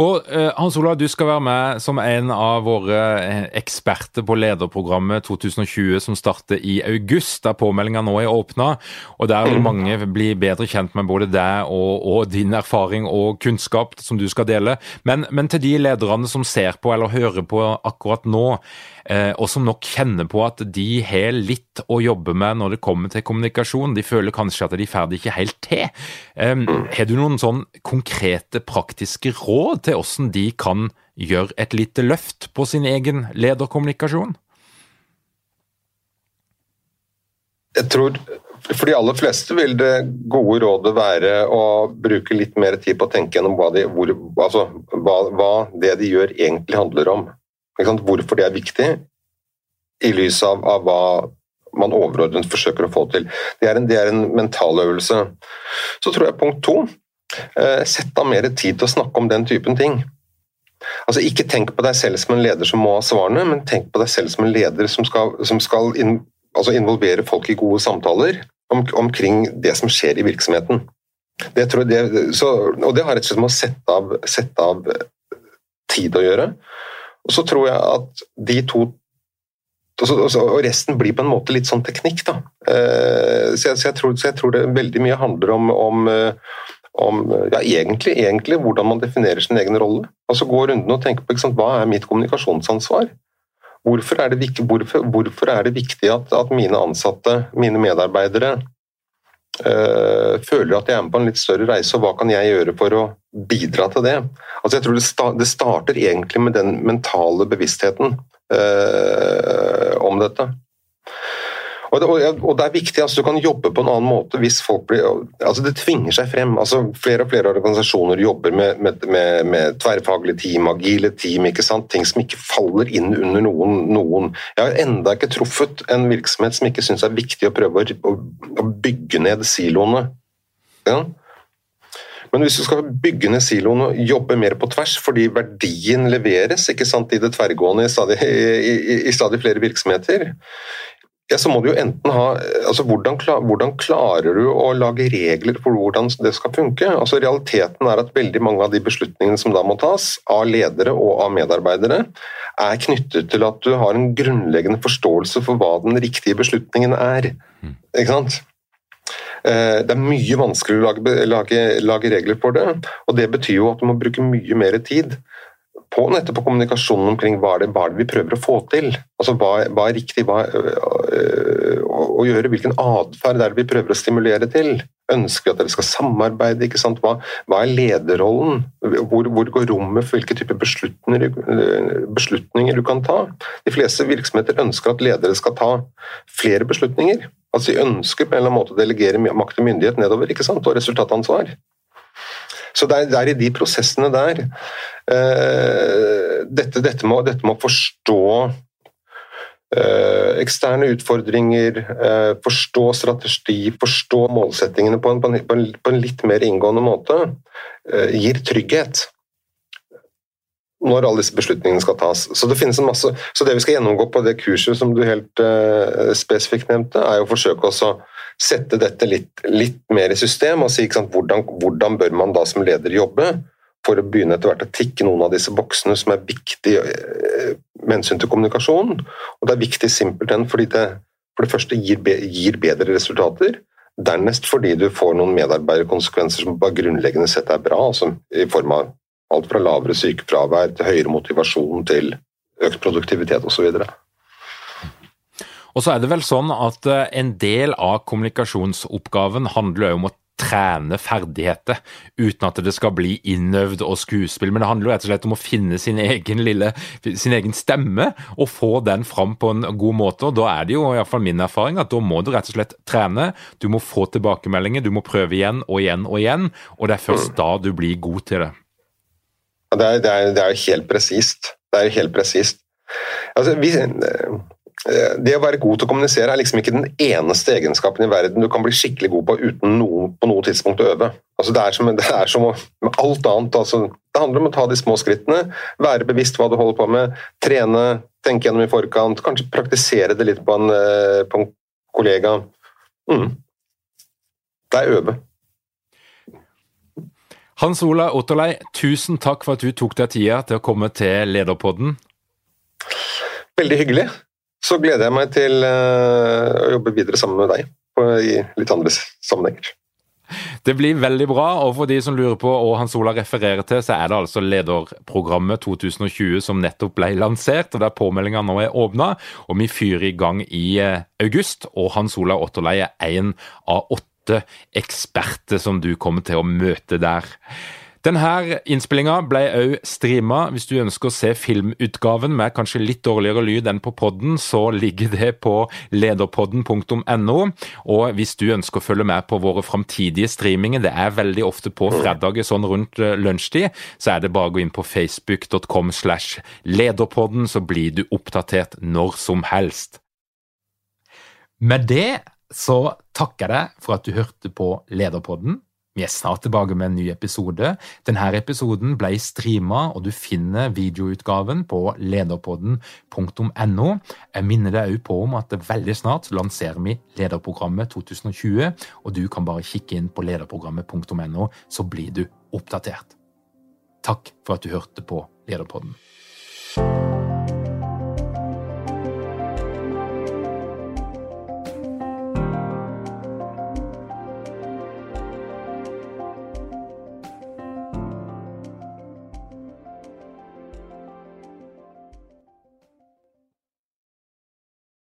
og eh, Hans Olav, du skal være med som en av våre eh, eksperter på lederprogrammet 2020 som starter i august, der påmeldinga nå er åpna. Og der vil mange bli bedre kjent med både deg og, og din erfaring og kunnskap som du skal dele. Men, men til de lederne som ser på eller hører på akkurat nå, og som nok kjenner på at de har litt å jobbe med når det kommer til kommunikasjon. De føler kanskje at de får ikke helt til. Har du noen sånn konkrete, praktiske råd til hvordan de kan gjøre et lite løft på sin egen lederkommunikasjon? Jeg tror for de aller fleste vil det gode rådet være å bruke litt mer tid på å tenke gjennom hva, de, hvor, altså, hva, hva det de gjør egentlig handler om. Hvorfor det er viktig, i lys av, av hva man overordnet forsøker å få til. Det er en, det er en mentaløvelse. Så tror jeg punkt to eh, Sett av mer tid til å snakke om den typen ting. Altså Ikke tenk på deg selv som en leder som må ha svarene, men tenk på deg selv som en leder som skal, som skal in, altså involvere folk i gode samtaler om, omkring det som skjer i virksomheten. Det det, så, og det har rett og slett med å sette av, sette av tid å gjøre. Og så tror jeg at de to og resten blir på en måte litt sånn teknikk, da. Eh, så jeg, så jeg, tror, så jeg tror, det veldig mye handler om, om, eh, om ja, egentlig, egentlig, hvordan man definerer sin egen rolle. Altså Gå runden og tenke på sant, hva er mitt kommunikasjonsansvar? Hvorfor er det, hvorfor, hvorfor er det viktig at, at, mine ansatte, mine medarbeidere, øh, føler at jeg er med på en litt større reise, og hva kan jeg gjøre for å bidra til det? Altså jeg tror det, sta, det starter egentlig med den mentale bevisstheten øh, om dette. Og det, og det, er viktig altså du kan jobbe på en annen måte hvis folk blir altså Det tvinger seg frem. altså Flere og flere organisasjoner jobber med, med, med, med tverrfaglige team, agile team, ikke sant? ting som ikke faller inn under noen. noen. Jeg har enda ikke truffet en virksomhet som ikke syns det er viktig å prøve å, å bygge ned siloene. Ja? Men hvis du skal bygge ned siloen og jobbe mer på tvers, fordi verdien leveres ikke sant, i det tverrgående i stadig, i, i, i stadig flere virksomheter, ja, så må du jo enten ha altså hvordan, hvordan, klarer du å lage regler for hvordan det skal funke? Altså Realiteten er at veldig mange av de beslutningene som da må tas, av ledere og av medarbeidere, er knyttet til at du har en grunnleggende forståelse for hva den riktige beslutningen er. Mm. Ikke sant? Eh, det er mye vanskeligere å lage, lage, lage, regler for det, og det betyr jo at du må bruke mye mer tid på nettopp på kommunikasjonen omkring hva er, det, hva det vi prøver å få til. Altså Hva, hva er riktig hva, øh, å, å, gjøre, hvilken atferd er det vi prøver å stimulere til? Ønsker at dere skal samarbeide? ikke sant? Hva, hva er lederrollen? hvor, hvor går rommet for hvilke typer beslutninger, beslutninger, du kan ta? De fleste virksomheter ønsker at ledere skal ta flere beslutninger. Altså De ønsker på en eller annen måte å delegere makt og myndighet nedover ikke sant? og resultatansvar. Så det er, det er i de prosessene der uh, dette, dette, må, dette må forstå uh, eksterne utfordringer, uh, forstå strategi, forstå målsettingene på en, på en, på en litt mer inngående måte, gir trygghet når alle disse beslutningene skal tas. Så det finnes en masse, så det vi skal gjennomgå på det kurset som du helt spesifikt nevnte, er å forsøke også sette dette litt, litt mer i system og si sant, hvordan, hvordan, bør man da som leder jobbe for å begynne etter hvert å tikke noen av disse boksene som er viktige eh, med hensyn til kommunikasjon. Og det er viktig simpelthen fordi det for det første gir, gir bedre resultater. Dernest fordi du får noen medarbeiderkonsekvenser som bare grunnleggende sett er bra, altså i form av alt fra lavere sykefravær til høyere motivasjon til økt produktivitet osv. Og så er det vel sånn at eh, en del av kommunikasjonsoppgaven handler jo om å trene ferdigheter, uten at det skal bli innøvd og skuespill. Men det handler jo rett og slett om å finne sin egen lille, sin egen stemme og få den fram på en god måte. og Da er det jo iallfall min erfaring at da må du rett og slett trene. Du må få tilbakemeldinger, du må prøve igjen og igjen og igjen. Og det er først da du blir god til det. Det er, jo helt presist. Det er jo helt presist. Altså, vi, det å være god til å kommunisere er liksom ikke den eneste egenskapen i verden du kan bli skikkelig god på uten noe, på noe tidspunkt å øve. Altså det, er som, [laughs] det er som med alt annet. Altså, det handler om å ta de små skrittene, være bevisst hva du holder på med, trene, tenke gjennom i forkant, kanskje praktisere det litt på en, eh, på en kollega. Mm. Det er øve. Hans Ola Otterlei, tusen takk for at du tok deg tida til å komme til Lederpodden. Veldig hyggelig så gleder jeg meg til eh, å jobbe videre sammen med deg i litt andre sammenhenger. Det blir veldig bra, og for de som lurer på hva Hans Ola refererer til, så er det altså lederprogrammet 2020 som nettopp ble lansert, og der påmeldinga nå er åpna. Og vi fyrer i gang i eh, august, og Hans Ola Otterlei er en av åtte eksperter som du kommer til å møte der. Denne innspillinga ble òg streama. Hvis du ønsker å se filmutgaven med kanskje litt dårligere lyd enn på podden, så ligger det på lederpodden.no. Og hvis du ønsker å følge med på våre framtidige streaminger, det er veldig ofte på fredager sånn rundt eh, lunsjtid, så er det bare å gå inn på facebook.com slash lederpodden, så blir du oppdatert når som helst. Med det så takker jeg deg for at du hørte på Lederpodden. Vi er snart tilbake med en ny episode. Denne episoden ble streama, og du finner videoutgaven på lederpodden.no. Jeg minner deg òg på om at veldig snart lanserer vi Lederprogrammet 2020, og du kan bare kikke inn på lederprogrammet.no, så blir du oppdatert. Takk for at du hørte på Lederpodden.